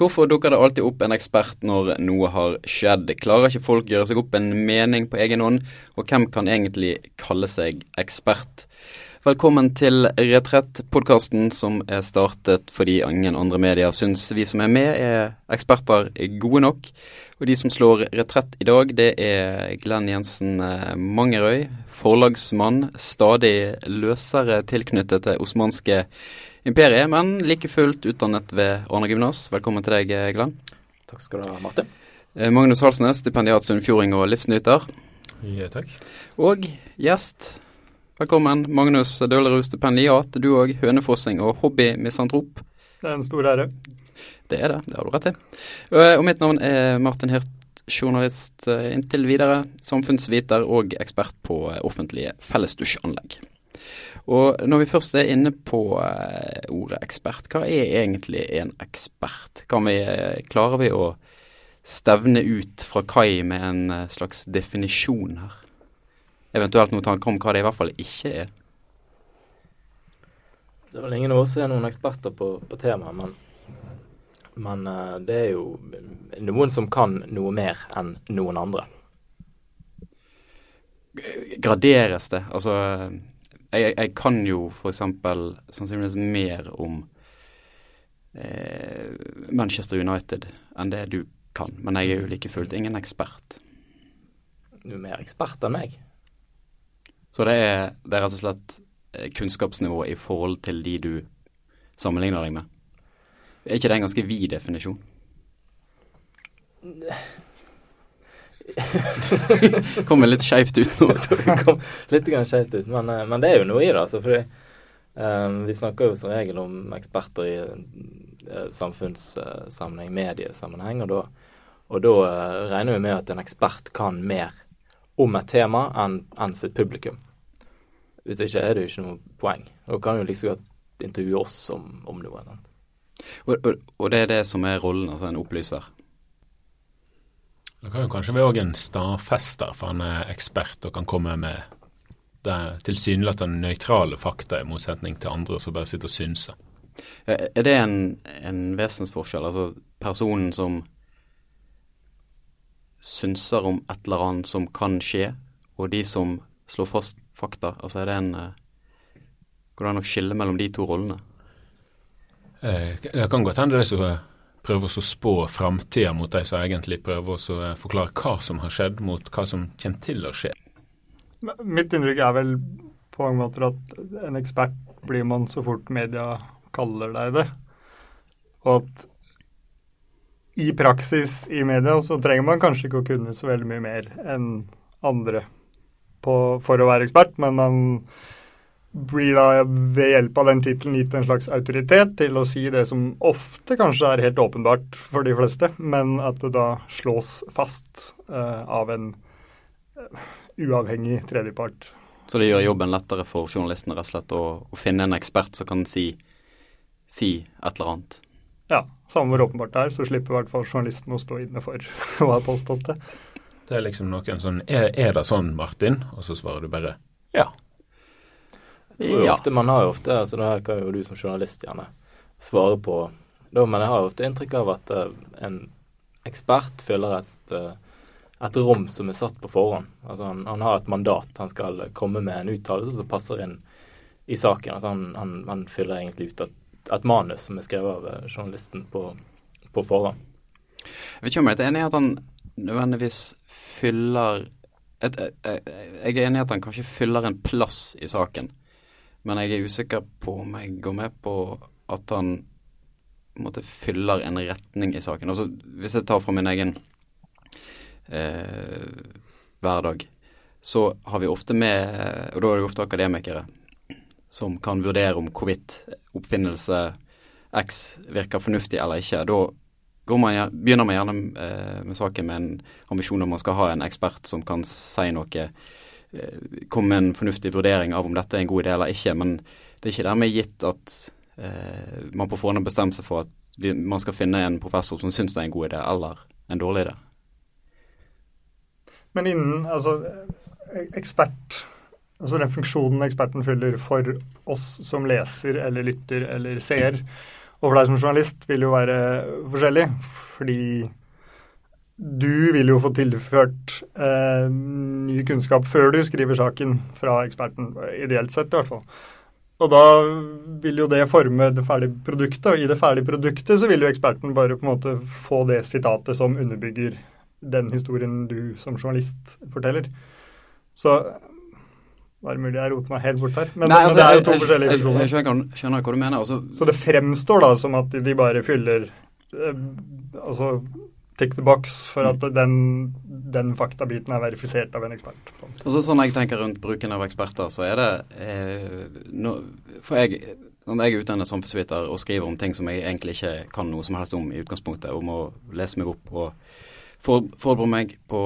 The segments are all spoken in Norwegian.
Hvorfor dukker det alltid opp en ekspert når noe har skjedd? Klarer ikke folk gjøre seg opp en mening på egen hånd, og hvem kan egentlig kalle seg ekspert? Velkommen til Retrett, podkasten som er startet fordi ingen andre medier syns vi som er med er eksperter gode nok. Og de som slår retrett i dag, det er Glenn Jensen eh, Mangerøy, forlagsmann, stadig løsere tilknyttet det osmanske imperiet, men like fullt utdannet ved Arna gymnas. Velkommen til deg, Glenn. Takk skal du ha, Martin. Eh, Magnus Halsnes, stipendiat sunnfjording og livsnyter. Ja, takk. Og gjest. Velkommen, Magnus Dølerud, stipendiat. Du òg, hønefossing og hobbymisantrop. Det er en stor ære. Det er det, det har du rett til. Eh, og mitt navn er Martin Hirt, journalist eh, inntil videre, samfunnsviter og ekspert på offentlige fellesdusjanlegg. Og når vi først er inne på uh, ordet ekspert, hva er egentlig en ekspert? Kan vi, uh, klarer vi å stevne ut fra kai med en uh, slags definisjon her? Eventuelt noen tanker om hva det i hvert fall ikke er? Det er vel ingen av oss som er noen eksperter på, på temaet, men, men det er jo noen som kan noe mer enn noen andre. Graderes det? Altså jeg, jeg, kan jo f.eks. sannsynligvis mer om eh, Manchester United enn det du kan, men jeg er jo like fullt ingen ekspert. Du er mer ekspert enn meg. Så det er, det er rett og slett eh, kunnskapsnivået i forhold til de du sammenligner deg med? Er ikke det en ganske vid definisjon? Kommer litt skeivt ut nå. kom litt skeivt ut, men, eh, men, det er jo noe i det. altså, fordi um, Vi snakker jo som regel om eksperter i uh, samfunnssammenheng, mediesammenheng, og da, og da uh, regner vi med at en ekspert kan mer om et tema enn en sitt publikum. Hvis ikke er det jo ikke noe poeng. Da kan jo liksom godt intervjue oss om, om noe. Og, og, og, det er det som er rollen, altså en opplyser? Det kan jo kanskje være en stadfester, for han er ekspert og kan komme med det tilsynelatende nøytrale fakta, i motsetning til andre som bare sitter og synser. Er det en, en vesensforskjell? Altså personen som synser om et eller annet som kan skje, og de som slår fast fakta? Altså er det en Går det an å skille mellom de to rollene? Eh, det kan godt hende det som prøver å spå framtida mot de som egentlig prøver å eh, forklare hva som har skjedd, mot hva som kommer til å skje. Mitt inntrykk er vel på mange måter at en ekspert blir man så fort media kaller deg det. Og at i praksis i media så trenger man kanskje ikke å kunne så veldig mye mer enn andre på, for å være ekspert, men man blir da ved hjelp av den tittelen gitt en slags autoritet til å si det som ofte kanskje er helt åpenbart for de fleste, men at det da slås fast uh, av en uh, uavhengig tredjepart. Så det gjør jobben lettere for journalistene rett og slett å, å finne en ekspert som kan si, si, et eller annet? Ja, samme hvor åpenbart det er, så slipper i hvert fall journalisten å stå inne for å ha påstått det. Det er liksom noen sånn er, er det sånn, Martin? Og så svarer du bare ja tror jo ofte, Man har jo ofte altså Det her kan jo du som journalist gjerne svare på. Da, men jeg har jo ofte inntrykk av at uh, en ekspert fyller et, uh, et rom som er satt på forhånd. Altså han, han, har et mandat. Han skal komme med en uttalelse som passer inn i saken. Altså han, han, han fyller egentlig ut et, et, manus som er skrevet av uh, journalisten på, på forhånd. Jeg vet ikke om jeg er enig i at han nødvendigvis fyller et, Jeg er enig i at han kanskje fyller en plass i saken. Men jeg er usikker på om jeg går med på at han måte, fyller en retning i saken. Altså, hvis jeg tar fra min egen eh, hverdag, så har vi ofte med Og da er det ofte akademikere som kan vurdere om hvorvidt oppfinnelse X virker fornuftig eller ikke. Da man, begynner man gjerne eh, med saken med en ambisjon om man skal ha en ekspert som kan si noe komme med en fornuftig vurdering av om dette er en god idé eller ikke. Men det er ikke dermed gitt at eh, man på forhånd har bestemt seg for at vi, man skal finne en professor som syns det er en god idé, eller en dårlig idé. Men innen altså ekspert Altså den funksjonen eksperten fyller for oss som leser eller lytter eller ser, Og for deg som journalist vil jo være forskjellig, fordi du vil jo få tilført eh, ny kunnskap før du skriver saken fra eksperten, ideelt sett i hvert fall. Og da vil jo det forme det ferdige produktet, og i det ferdige produktet så vil jo eksperten bare på en måte få det sitatet som underbygger den historien du som journalist forteller. Så det er mulig jeg roter meg helt bort her, men, Nei, altså, men det er jo to jeg, forskjellige visjoner. Jeg, jeg, skjønner hva du mener. Altså. Så det fremstår da som at de bare fyller eh, altså tick the box for at den, den faktabiten er verifisert av en ekspert. Og så Sånn jeg tenker rundt bruken av eksperter, så er det eh, no, For jeg, når jeg er utdannet samfunnsviter og skriver om ting som jeg egentlig ikke kan noe som helst om i utgangspunktet, om å lese meg opp og for, forberede meg på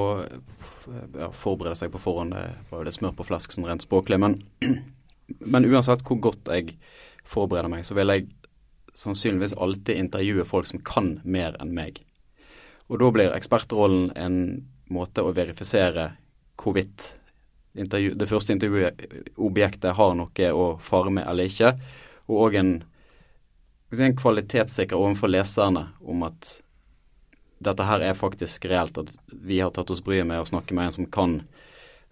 ja, forberede seg på forhånd, det var jo det smør på flask sånn rent språklig. Men, men uansett hvor godt jeg forbereder meg, så vil jeg sannsynligvis alltid intervjue folk som kan mer enn meg. Og da blir ekspertrollen en måte å verifisere hvorvidt det første intervjuobjektet har noe å fare med eller ikke, og òg en, en kvalitetssikrer overfor leserne om at dette her er faktisk reelt, at vi har tatt oss bryet med å snakke med en som kan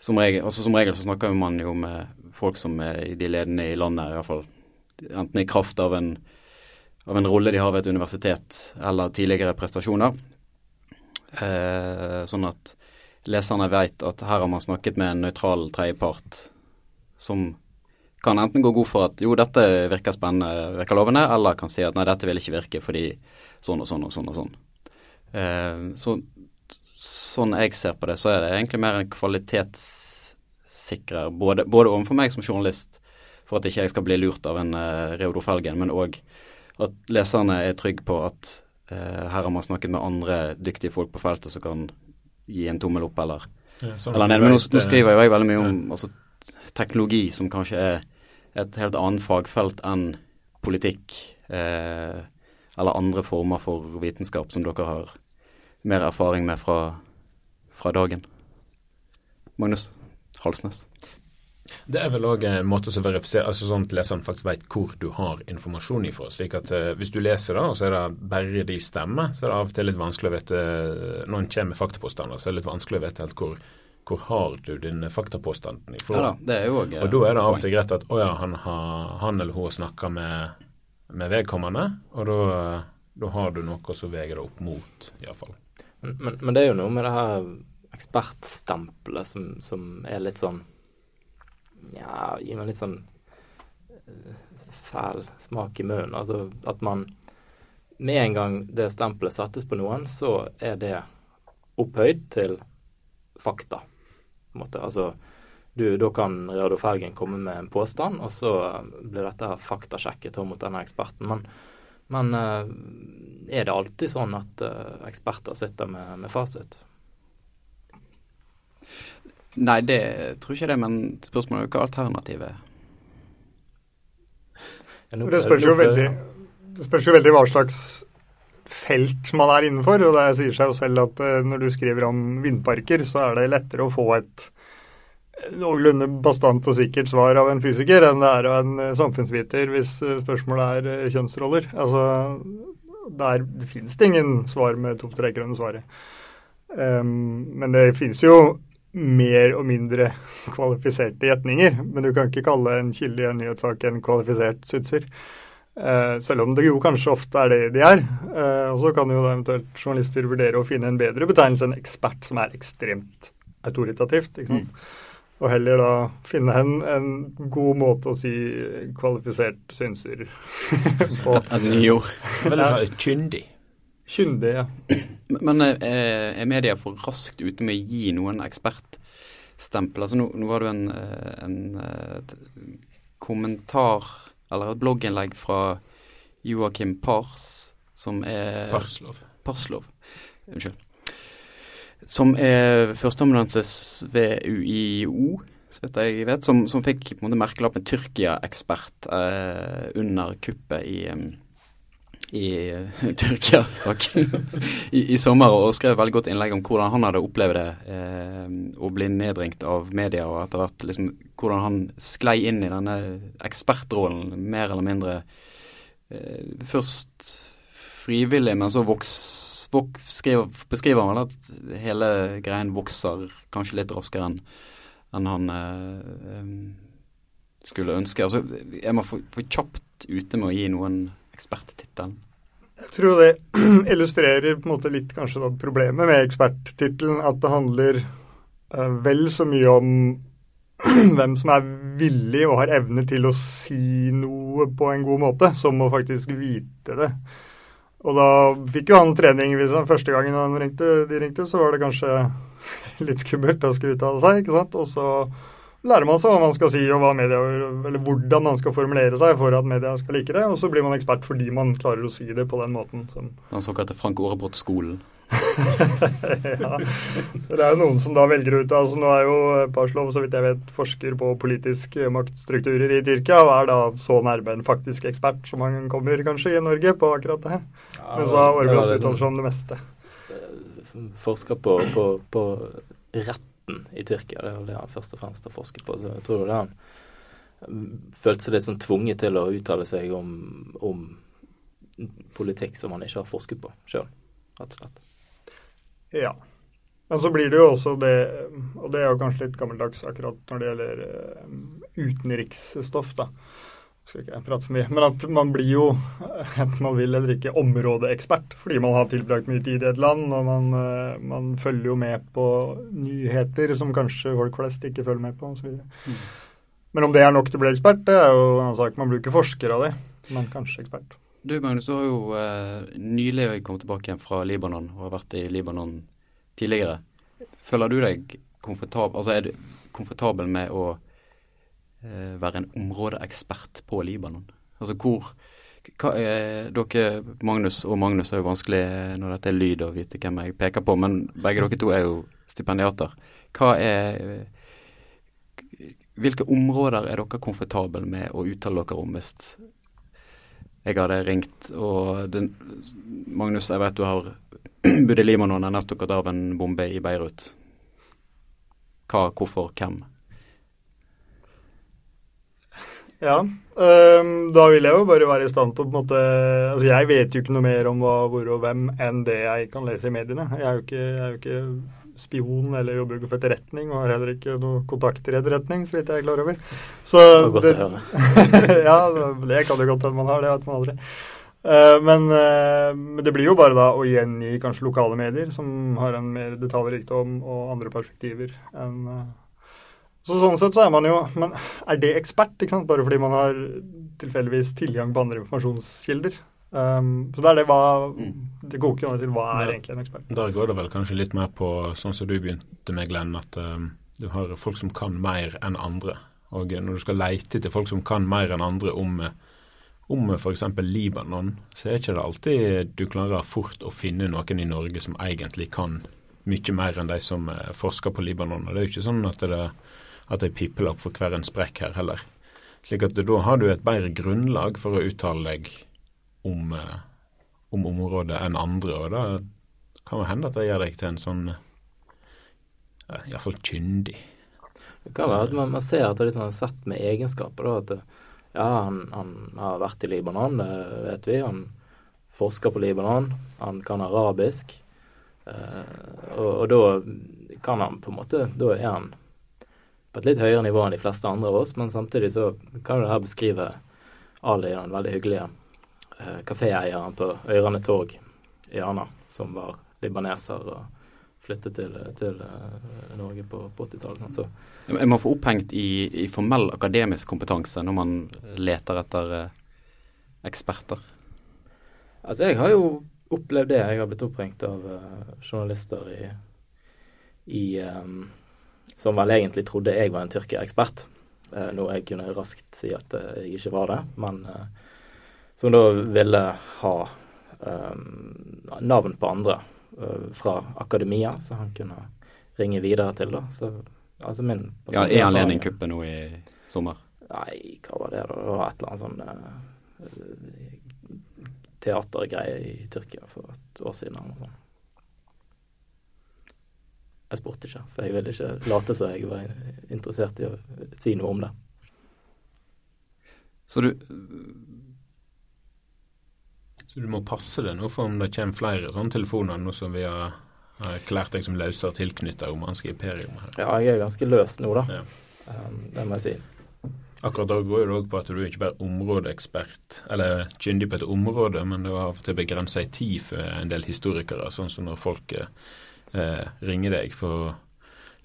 Som regel, altså som regel så snakker man jo med folk som er de ledende i landet, i hvert fall. Enten i kraft av en, av en rolle de har ved et universitet, eller tidligere prestasjoner. Eh, sånn at leserne vet at her har man snakket med en nøytral tredjepart som kan enten gå god for at jo, dette virker spennende, virker lovende, eller kan si at nei, dette vil ikke virke fordi sånn og sånn og sånn og sånn. Eh, så, sånn jeg ser på det, så er det egentlig mer en kvalitetssikrer, både, både overfor meg som journalist, for at ikke jeg skal bli lurt av en uh, Reodor Felgen, men òg at leserne er trygge på at her har man snakket med andre dyktige folk på feltet som kan gi en tommel opp eller, ja, eller nei, Men nå, nå, skriver jo jeg veldig mye om ja. altså, teknologi, som kanskje er et helt annet fagfelt enn politikk. Eh, eller andre former for vitenskap som dere har mer erfaring med fra, fra dagen. Magnus Halsnes. Det er vel òg en måte å verifisere, altså sånn at leseren faktisk vet hvor du har informasjon ifra. slik at uh, Hvis du leser det, og så er det bare de stemmer, så er det av og til litt vanskelig å vite Når en kommer med faktapåstander, så er det litt vanskelig å vite helt hvor, hvor har du dine faktapåstanden ifra. Ja da, det er jo også, og da er det av og til greit at å ja, han, har, han eller hun snakker med, med vedkommende, og da, da har du noe som veier det opp mot, iallfall. Men, men, det er jo noe med det her ekspertstempelet som, som er litt sånn Ja, gir meg litt sånn uh, fæl smak i munnen. Altså at man med en gang det stempelet settes på noen, så er det opphøyd til fakta. På en måte. Altså, du, da kan Reodor Felgen komme med en påstand, og så blir dette faktasjekket mot denne eksperten. Men men uh, er det alltid sånn at uh, eksperter sitter med, med, fasit? Nei, det tror ikke det, men spørsmålet er hva alternativet er. det, spørs jo veldig, det spørs jo veldig hva slags felt man er innenfor. og Det sier seg jo selv at uh, når du skriver om vindparker, så er det lettere å få et noenlunde bastant og sikkert svar av en fysiker enn det er av en eh, samfunnsviter hvis eh, spørsmålet er eh, kjønnsroller. Altså, der finnes det ingen svar med to streker under svaret. Um, men det finnes jo mer og mindre kvalifiserte gjetninger. Men du kan ikke kalle en kilde i en nyhetssak en kvalifisert synser. Uh, selv om det jo kanskje ofte er det de er. Uh, og så kan jo eventuelt journalister vurdere å finne en bedre betegnelse enn ekspert, som er ekstremt autoritativt. ikke sant? Mm. Og heller da finne en, en god måte å si kvalifisert synser på. Et nyord. Veldig kyndig. Kyndig, ja. Men er, er media for raskt ute med å gi noen ekspertstempel? Altså nå, nå var det jo en, eh, en, en, eh, kommentar, eller et blogginnlegg fra Joakim Pars, som er Parslov. Parslov. Unnskyld som er førsteamanuensis ved UiO, så vidt jeg vet, som, som fikk på en måte merkelappen Tyrkia-ekspert eh, under kuppet i, i Tyrkia takk, I, i, sommer, og skrev veldig godt innlegg om hvordan han hadde opplevd det eh, å bli nedringt av media, og etter hvert liksom, hvordan han sklei inn i denne ekspertrollen mer eller mindre eh, først frivillig, men så voks, vok, skriver, beskriver han vel at hele greien vokser kanskje litt raskere enn en han eh, skulle ønske. Altså, er man for, for kjapt ute med å gi noen eksperttittelen? Jeg tror det illustrerer på en måte litt kanskje da problemet med eksperttittelen. At det handler uh, vel så mye om hvem som er villig og har evne til å si noe på en god måte, som å faktisk vite det. Og da fikk jo han trening hvis han første gangen han ringte, de ringte, så var det kanskje litt skummelt å skulle uttale seg, ikke sant. Og så lærer man seg hva man skal si og media, eller hvordan man skal formulere seg for at media skal like det. Og så blir man ekspert fordi man klarer å si det på den måten. Som den såkalte Frank Aarebrot-skolen? ja. Det er jo noen som da velger ut altså Nå er jo Parslov, så vidt jeg vet, forsker på politiske maktstrukturer i Tyrkia, og er da så nærme en faktisk ekspert som han kommer kanskje i Norge på akkurat det. Ja, Men så har Aarebrot uttalt seg om det meste. Forsker på, på, på rett retten i Tyrkia. Det er det han først og fremst har forsket på. Så jeg tror det han følte seg litt sånn tvunget til å uttale seg om, om politikk som han ikke har forsket på sjøl, rett og slett. Ja. Men så blir det jo også det, og det er jo kanskje litt gammeldags akkurat når det gjelder uh, utenriksstoff, da skal ikke prate for mye, men at man blir jo, enten man vil eller ikke, områdeekspert. Fordi man har tilbrakt mye tid i et land, og man, eh, man følger jo med på nyheter som kanskje folk flest ikke følger med på, osv. Mm. Men om det er nok til å bli ekspert, det er jo en annen sak. Man blir ikke forsker av det, men kanskje ekspert. Du Magnus, du har jo eh, nylig kommet tilbake igjen fra Libanon og har vært i Libanon tidligere. Føler du deg komfortabel, altså er du komfortabel med å være en områdeekspert på Libanon? Altså hvor hva er, dere, Magnus og Magnus er jo vanskelig når dette er lyd å vite hvem jeg peker på, men begge dere to er jo stipendiater. Hva er Hvilke områder er dere komfortable med å uttale dere om hvis jeg hadde ringt og den, Magnus, jeg vet du har bodd i Libanon og nettopp gått av en bombe i Beirut. Hva, hvorfor, hvem? Ja, um, da vil jeg jo bare være i stand til å på en måte Altså jeg vet jo ikke noe mer om hva, hvor og hvem enn det jeg kan lese i mediene. Jeg er jo ikke, er jo ikke spion eller jobber jo ikke for etterretning og har heller ikke noe kontakter i etterretning, så vidt jeg er klar over. Så det, ja, det kan jo godt hende man har, det vet man aldri. Uh, men, uh, men, det blir jo bare da å gjengi kanskje lokale medier som har en mer detaljrikdom og andre perspektiver enn uh, så Sånn sett så er man jo Men er det ekspert, ikke sant? bare fordi man har tilfeldigvis tilgang på andre informasjonskilder? Um, så det er det hva mm. Det går ikke an til hva er egentlig en ekspert. Da går det vel kanskje litt mer på sånn som du begynte med, Glenn, at um, du har folk som kan mer enn andre. Og når du skal leite til folk som kan mer enn andre om, om f.eks. Libanon, så er ikke det alltid du klarer fort å finne noen i Norge som egentlig kan mye mer enn de som eh, forsker på Libanon. Og det er jo ikke sånn at det er at jeg pipler opp for hver en sprekk her heller. Slik at da har du et bedre grunnlag for å uttale deg om, eh, om området enn andre, og da kan det hende at det gjør deg til en sånn iallfall kyndig. Det kan være at man, man ser at det er liksom sett med egenskaper. da, at ja, han, han, har vært i Libanon, det vet vi. Han forsker på Libanon. Han kan arabisk. Eh, og, og, da kan han på en måte Da er han på et litt høyere nivå enn de fleste andre av oss, men samtidig så kan jo det her beskrive Ali, den veldig hyggelige eh, kaféeieren på Øyrane torg i Arna, som var libaneser og flyttet til, til uh, Norge på, på 80-tallet. Så. Er man for opphengt i, i, formell akademisk kompetanse når man leter etter uh, eksperter? Altså, jeg har jo opplevd det. Jeg har blitt oppringt av uh, journalister i, i um, som vel egentlig trodde jeg var en Tyrkia-ekspert. Eh, noe jeg kunne raskt si at eh, jeg ikke var det. Men eh, som da ville ha eh, navn på andre fra akademia, så han kunne ringe videre til. da. Så, altså min ja, I anledning kuppet nå i sommer? Nei, hva var det da? Det var et eller annet sånn teatergreie i Tyrkia for et år siden. eller noe sånt. Jeg spurte ikke, for jeg ville ikke late som jeg var interessert i å si noe om det. Så du Så du må passe deg nå for om det kommer flere sånne telefoner nå som vi har, erklært deg som løsere tilknyttet romanske imperium. her. Ja, jeg er ganske løs nå, da. Ja. Um, det må jeg si. Akkurat da går det òg på at du er ikke bare områdeekspert, eller kyndig på et område, men det var av og til begrensa i tid for en del historikere, sånn som når folk eh, ringer deg for å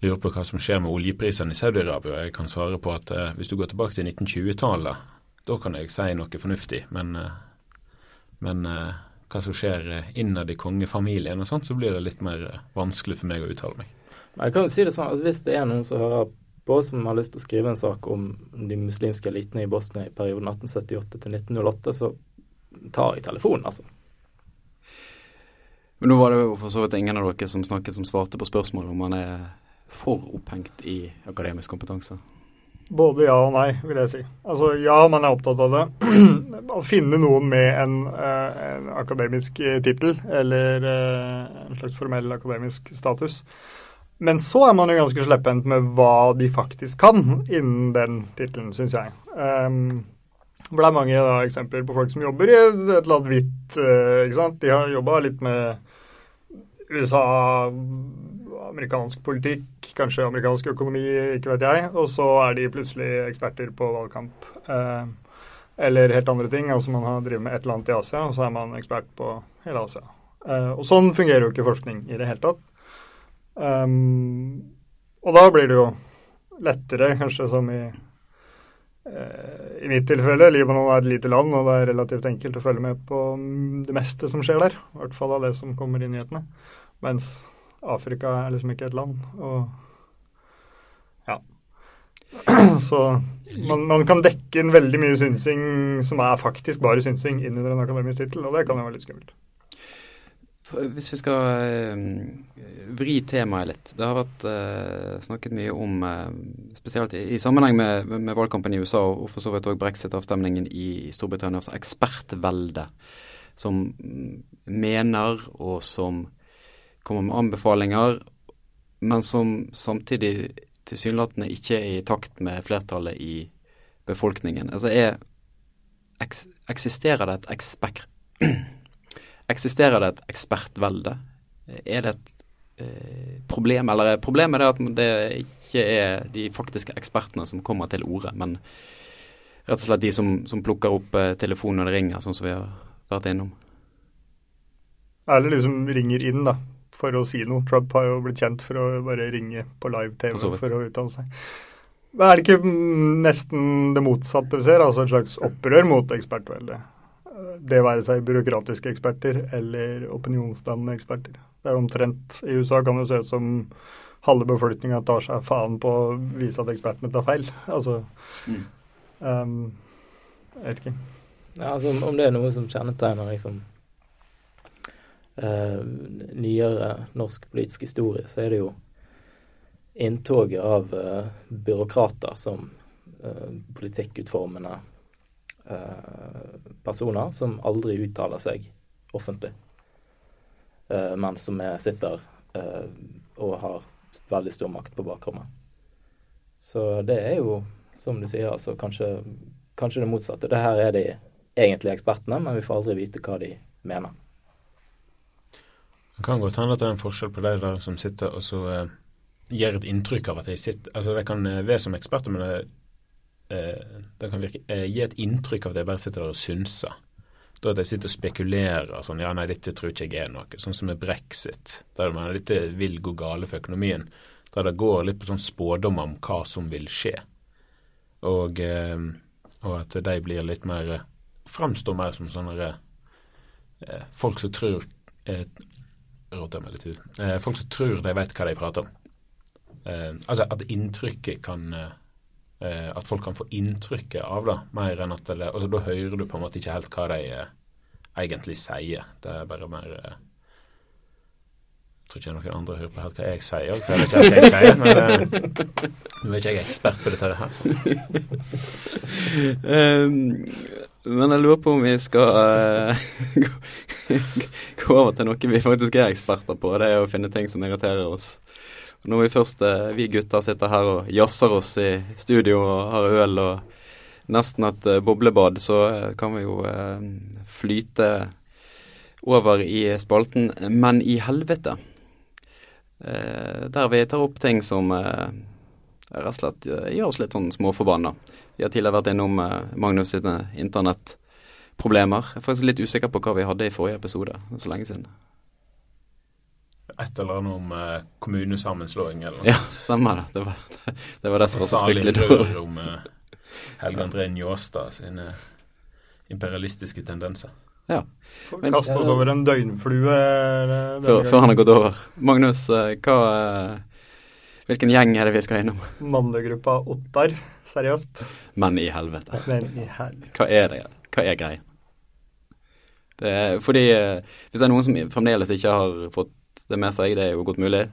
lure på hva som skjer med oljeprisene i Saudi-Arabia. Jeg kan svare på at eh, hvis du går tilbake til 1920-tallet, da kan jeg si noe fornuftig, men, eh, men eh, hva som skjer innad i kongefamilien og sånt, så blir det litt mer eh, vanskelig for meg å uttale meg. Jeg kan jo si det sånn at hvis det er noen som hører på som har lyst til å skrive en sak om de muslimske elitene i Bosnia i perioden 1878 til 1908, så tar jeg telefonen, altså. Men nå var det jo for så vidt ingen av dere som snakket som svarte på spørsmålet om man er for opphengt i akademisk kompetanse. Både ja og nei, vil jeg si. Altså ja, man er opptatt av det. Å finne noen med en, eh, en akademisk tittel, eller eh, en slags formell akademisk status. Men så er man jo ganske slepphendt med hva de faktisk kan innen den tittelen, syns jeg. Um, for det er mange da, eksempler på folk som jobber i et eller annet hvitt uh, ikke sant? De har jobba litt med USA, amerikansk politikk, kanskje amerikansk økonomi, ikke vet jeg. Og så er de plutselig eksperter på valgkamp. Uh, eller helt andre ting. Altså man har drevet med et eller annet i Asia, og så er man ekspert på hele Asia. Uh, og sånn fungerer jo ikke forskning i det hele tatt. Um, og da blir det jo lettere, kanskje som i, i mitt tilfelle. Libanon er et lite land, og det er relativt enkelt å følge med på det meste som skjer der. I hvert fall av det som kommer i nyhetene. Mens Afrika er liksom ikke et land. Og ja. Så man, man, kan dekke inn veldig mye synsing som er faktisk bare synsing, inn under en akademisk tittel, og det kan jo være litt skummelt. Hvis vi skal uh, vri temaet litt. Det har vært uh, snakket mye om, uh, spesielt i, sammenheng med, med, valgkampen i USA og for så vidt òg brexit-avstemningen i Storbritannia, altså ekspertvelde som mener og som kommer med anbefalinger, men som samtidig tilsynelatende ikke er i takt med flertallet i befolkningen. Altså er, eks, Eksisterer det et ekspert Eksisterer det et ekspertvelde? Er det et eh, problem, eller er problemet er at det ikke er de faktiske ekspertene som kommer til orde, men rett og slett de som, som plukker opp eh, telefonen når det ringer, sånn som vi har vært innom? Eller de som ringer inn, da, for å si noe. Trump har jo blitt kjent for å bare ringe på live-TV for, for å uttale seg. Men er det ikke nesten det motsatte vi ser, altså et slags opprør mot ekspertveldet? det være seg byråkratiske eksperter eller opinionsdannende eksperter. Det er omtrent I USA kan det se ut som halve befolkninga tar seg faen på å vise at ekspertene tar feil. Altså mm. um, Jeg vet ikke. Ja, altså Om det er noe som kjennetegner liksom uh, nyere norsk politisk historie, så er det jo inntoget av uh, byråkrater som uh, politikkutformende Eh, personer som aldri uttaler seg offentlig, eh, men som er, sitter eh, og har veldig stor makt på bakrommet. Så det er jo, som du sier, altså kanskje, kanskje det motsatte. Det her er de egentlige ekspertene, men vi får aldri vite hva de mener. Det kan godt hende at det er en forskjell på de der som sitter og så uh, gir et inntrykk av at de sitter Altså, de kan være som eksperter, men det eh, det kan virke, eh, gi et inntrykk av at jeg bare sitter der og synser. Da at jeg sitter og spekulerer sånn ja, nei, dette tror ikke jeg er noe. Sånn som med brexit, der man dette vil gå gale for økonomien. Der det går litt på sånn spådom om hva som vil skje. Og, eh, og at de blir litt mer eh, Framstår mer som sånne eh, folk som tror eh, meg litt ut. Eh, folk som tror de vet hva de prater om. altså at inntrykket kan eh, at folk kan få inntrykket av det, mer enn at det, Og da hører du på en måte ikke helt hva de eh, egentlig sier. Det er bare mer eh, Jeg tror ikke noen andre hører på helt hva jeg sier, for jeg vet ikke hva jeg sier. Men eh, nå er ikke jeg ekspert på dette her. um, men jeg lurer på om vi skal uh, gå over til noe vi faktisk er eksperter på. Det er å finne ting som irriterer oss. Når vi først, eh, vi gutter, sitter her og jazzer oss i studio og har øl og nesten et eh, boblebad, så eh, kan vi jo flyte over i spalten Men i helvete. der vi tar opp ting som rett og slett gjør oss litt sånn småforbanna. Vi har tidligere vært innom Magnus sine internettproblemer. Jeg er faktisk litt usikker på hva vi hadde i forrige episode. Så lenge siden et eller annet om eh, kommunesammenslåing eller noe. Ja, stemmer det. Det var det, var det som var så fryktelig dårlig. om eh, Helge André Njåstad sine imperialistiske tendenser. Ja. Men, Kaste oss over en døgnflue. Før, før, han har gått over. Magnus, uh, hva, hvilken gjeng er det vi skal innom? Mannegruppa Ottar. Seriøst. Men i helvete. Men i helvete. Hva er det? Hva er greia? Det er, fordi Hvis det er noen som fremdeles ikke har fått det med seg. Det er jo godt mulig.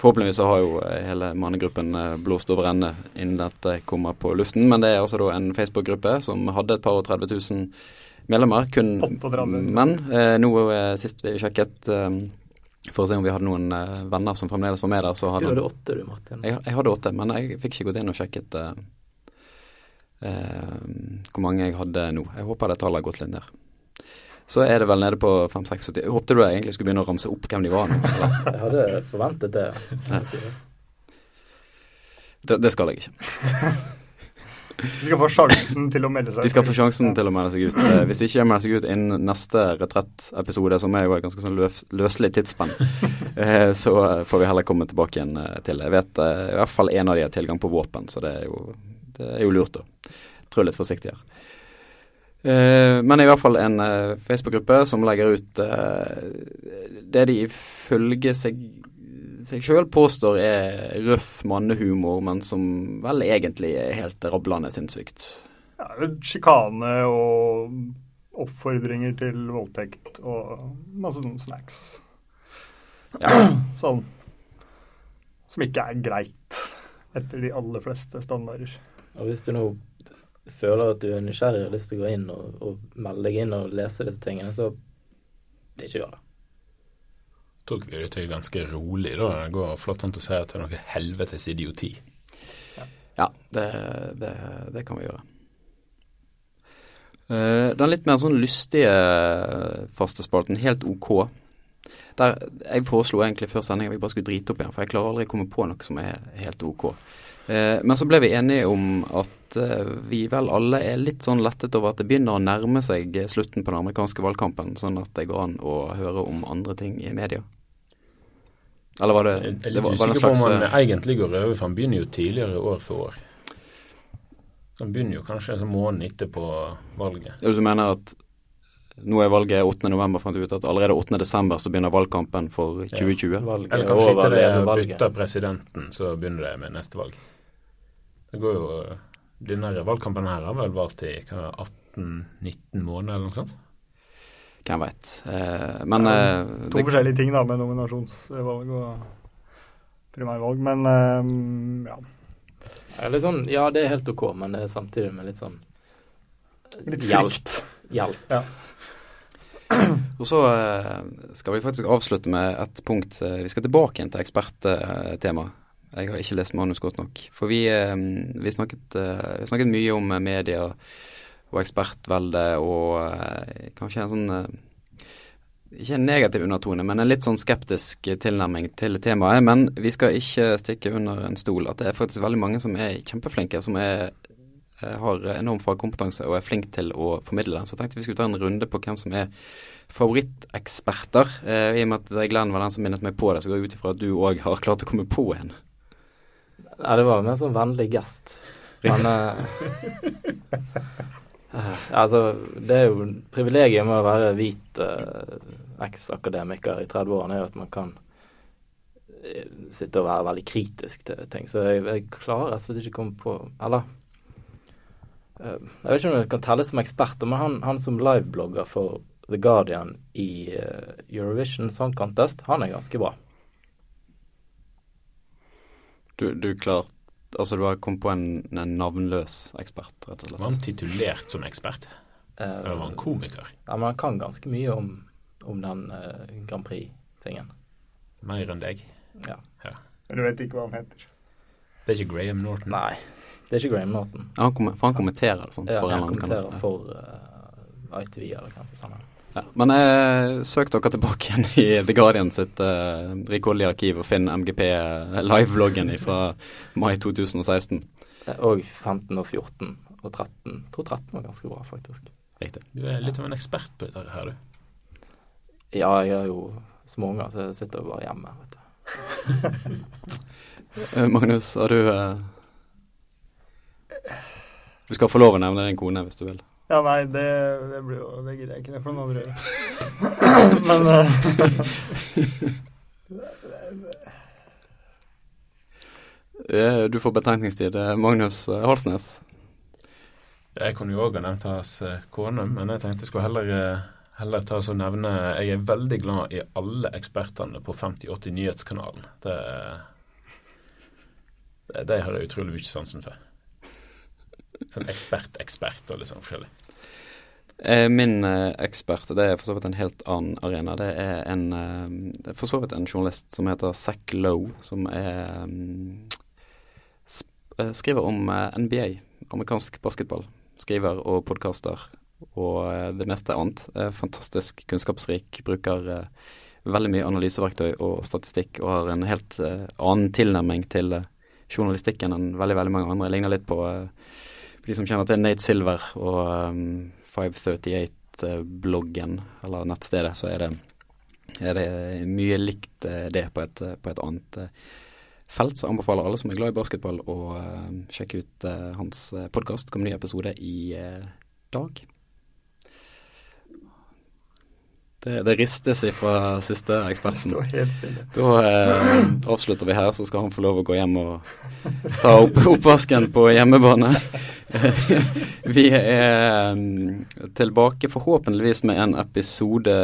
Forhåpentligvis så har jo eh, hele mannegruppen eh, blåst over ende innen dette kommer på luften. Men det er altså da en Facebook-gruppe som hadde et par og 30 000 medlemmer. Kun 38. menn. Eh, nå sist vi sjekket for å se om vi hadde noen venner som fremdeles var med der. Så hadde du hadde åtte, du, Martin. Jeg, jeg, hadde åtte, men jeg fikk ikke gått inn og sjekket hvor mange jeg hadde nå. Jeg håper det tallet har gått litt ned så er det vel nede på 5-76. Jeg håpte du egentlig skulle begynne å ramse opp hvem de var. nå. jeg hadde forventet det. Ja. Det, det, skal jeg ikke. De skal få sjansen til å melde seg ut. De skal få sjansen til å melde seg ut. Eh, hvis de ikke melder seg ut innen neste retrettepisode, som er jo et ganske sånn løf, løselig tidsspenn, eh, så får vi heller komme tilbake igjen til det. Jeg vet i hvert fall en av de har tilgang på våpen, så det er jo, det er jo lurt å trå litt forsiktig her. Uh, men i hvert fall en uh, Facebook-gruppe som legger ut uh, det de ifølge seg, seg sjøl påstår er røff mannehumor, men som vel egentlig er helt rablende sinnssykt. Ja, Sjikane og oppfordringer til voldtekt og masse snacks. Ja. sånn som ikke er greit etter de aller fleste standarder. Og hvis du nå føler at du er nysgjerrig og har lyst til å gå inn og, og melde deg inn og lese disse tingene, så det ikke gjør det. Tok vi det til ganske rolig, da. Det går flott an å si at det er noe helvetes idioti. Ja, ja det, det, det, kan vi gjøre. Uh, den litt mer sånn lystige faste spalten, helt OK. Der Jeg foreslo egentlig før sending at vi bare skulle drite opp igjen, for jeg klarer aldri å komme på noe som er helt OK. Uh, men så ble vi enige om at uh, vi vel alle er litt sånn lettet over at det begynner å nærme seg slutten på den amerikanske valgkampen, sånn at det går an å høre om andre ting i media. Eller var det Jeg er litt usikker på om han eh, egentlig går over, for han begynner jo tidligere år for år. Så han begynner jo kanskje en måned etterpå valget. Ja, du mener at nå er valget 8.11, fant vi ut at allerede 8.12. så begynner valgkampen for 2020? Ja, Eller kanskje ikke det bytter presidenten, så begynner det med neste valg. Det går jo denne valgkampen her har vel vart i 18-19 måneder eller noe sånt? Hvem veit. Eh, men ja, eh, To det, forskjellige ting da med nominasjonsvalg og primærvalg, men eh, ja. Sånn, ja, det er helt OK, men det er samtidig med litt sånn Litt frykt. Hjelp. Ja. Og så eh, skal vi faktisk avslutte med et punkt. Eh, vi skal tilbake igjen til eksperttemaet. Jeg har ikke lest manus godt nok. For vi, eh, vi, snakket, eh, vi snakket, mye om media og ekspertvelde og eh, kanskje en sånn ikke en negativ undertone, men en litt sånn skeptisk tilnærming til temaet. Men vi skal ikke stikke under en stol at det er faktisk veldig mange som er kjempeflinke, som er, har enorm fagkompetanse og er flink til å formidle den. Så jeg tenkte vi skulle ta en runde på hvem som er favoritteksperter. I og med at Glenn var den som minnet meg på det, så går jeg ut ifra at du òg har klart å komme på en. Ja, det var mer sånn vennlig gest. Men uh, Altså, det er jo privilegiet med å være hvit uh, eks-akademiker i 30-årene, er jo at man kan sitte og være veldig kritisk til ting. Så jeg, jeg klarer rett og slett ikke å komme på Eller uh, Jeg vet ikke om jeg kan telle som ekspert, men han, han som liveblogger for The Guardian i Eurovision Song Contest, han er ganske bra. Du, du klart Altså du har kommet på en, en, navnløs ekspert, rett og slett. Var han titulert som ekspert? Uh, Eller var han komiker? Ja, men han kan ganske mye om, om den uh, Grand Prix-tingen. Mer enn deg? Ja. ja. Men du vet ikke hva han heter? Det er ikke Graham Norton? Nei, det er ikke Graham Norton. Ja, han for han kommenterer det, sant? Ja, han kommenterer for uh, ITV eller hva som sender. Ja, men eh, søk dere tilbake igjen i The Guardian sitt eh, rikholdige arkiv og finn MGP eh, live-bloggen fra mai 2016. Og 15 og 14 og 13. Jeg tror 13 var ganske bra, faktisk. Riktig. Du er litt av en ekspert på dette her, du. Ja, jeg er jo småunger, så jeg sitter jo bare hjemme, vet du. Eh, Magnus, har du eh, Du skal få lov å nevne din kone hvis du vil. Ja, nei, det, det blir jo Det gidder jeg ikke. Det får noen andre gjøre. Men uh, Du får betenkningstid. Eh, Magnus Halsnes. Jeg kunne jo òg ha nevnt hans kone, men jeg tenkte jeg skulle heller, heller ta og nevne Jeg er veldig glad i alle ekspertene på 5080 Nyhetskanalen. Det, det, det har jeg utrolig mye sansen for. Sånn ekspert-ekspert og litt sånn forskjellig. Eh, Min eh, ekspert, det er for så vidt en helt annen arena. Det er en eh, for så vidt en journalist som heter Zack Lowe, som er mm, skriver om NBA, amerikansk basketball. Skriver og podkaster og det meste annet. Fantastisk kunnskapsrik, bruker veldig mye analyseverktøy og statistikk, og har en helt annen tilnærming til journalistikken enn veldig, veldig mange andre. Jeg Ligner litt på de som kjenner til Nate Silver og um, 538-bloggen, eller nettstedet, så er det, er det mye likt eh, det på et, på et annet felt. Så anbefaler alle som er glad i basketball å uh, sjekke ut uh, hans podkast. Kommer ny episode i uh, dag. Det, det ristes ifra siste eksperten. Da eh, avslutter vi her, så skal han få lov å gå hjem og ta opp oppvasken på hjemmebane. vi er mm, tilbake forhåpentligvis med en episode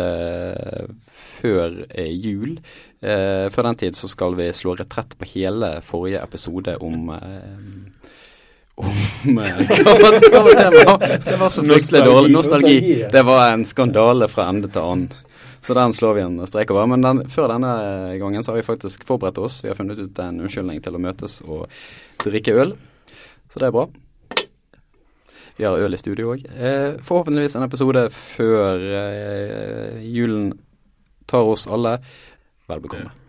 før eh, jul. Eh, før den tid så skal vi slå retrett på hele forrige episode om eh, om eh, hva var, hva var temaet? Det var så fryktelig dårlig. Nostalgi. Det var en skandale fra ende til annen. Så den slår vi en strek over. Men den, før denne gangen så har vi faktisk forberedt oss. Vi har funnet ut en unnskyldning til å møtes og drikke øl. Så det er bra. Vi har øl i studio òg. Eh, forhåpentligvis en episode før eh, julen tar oss alle. Vel bekomme.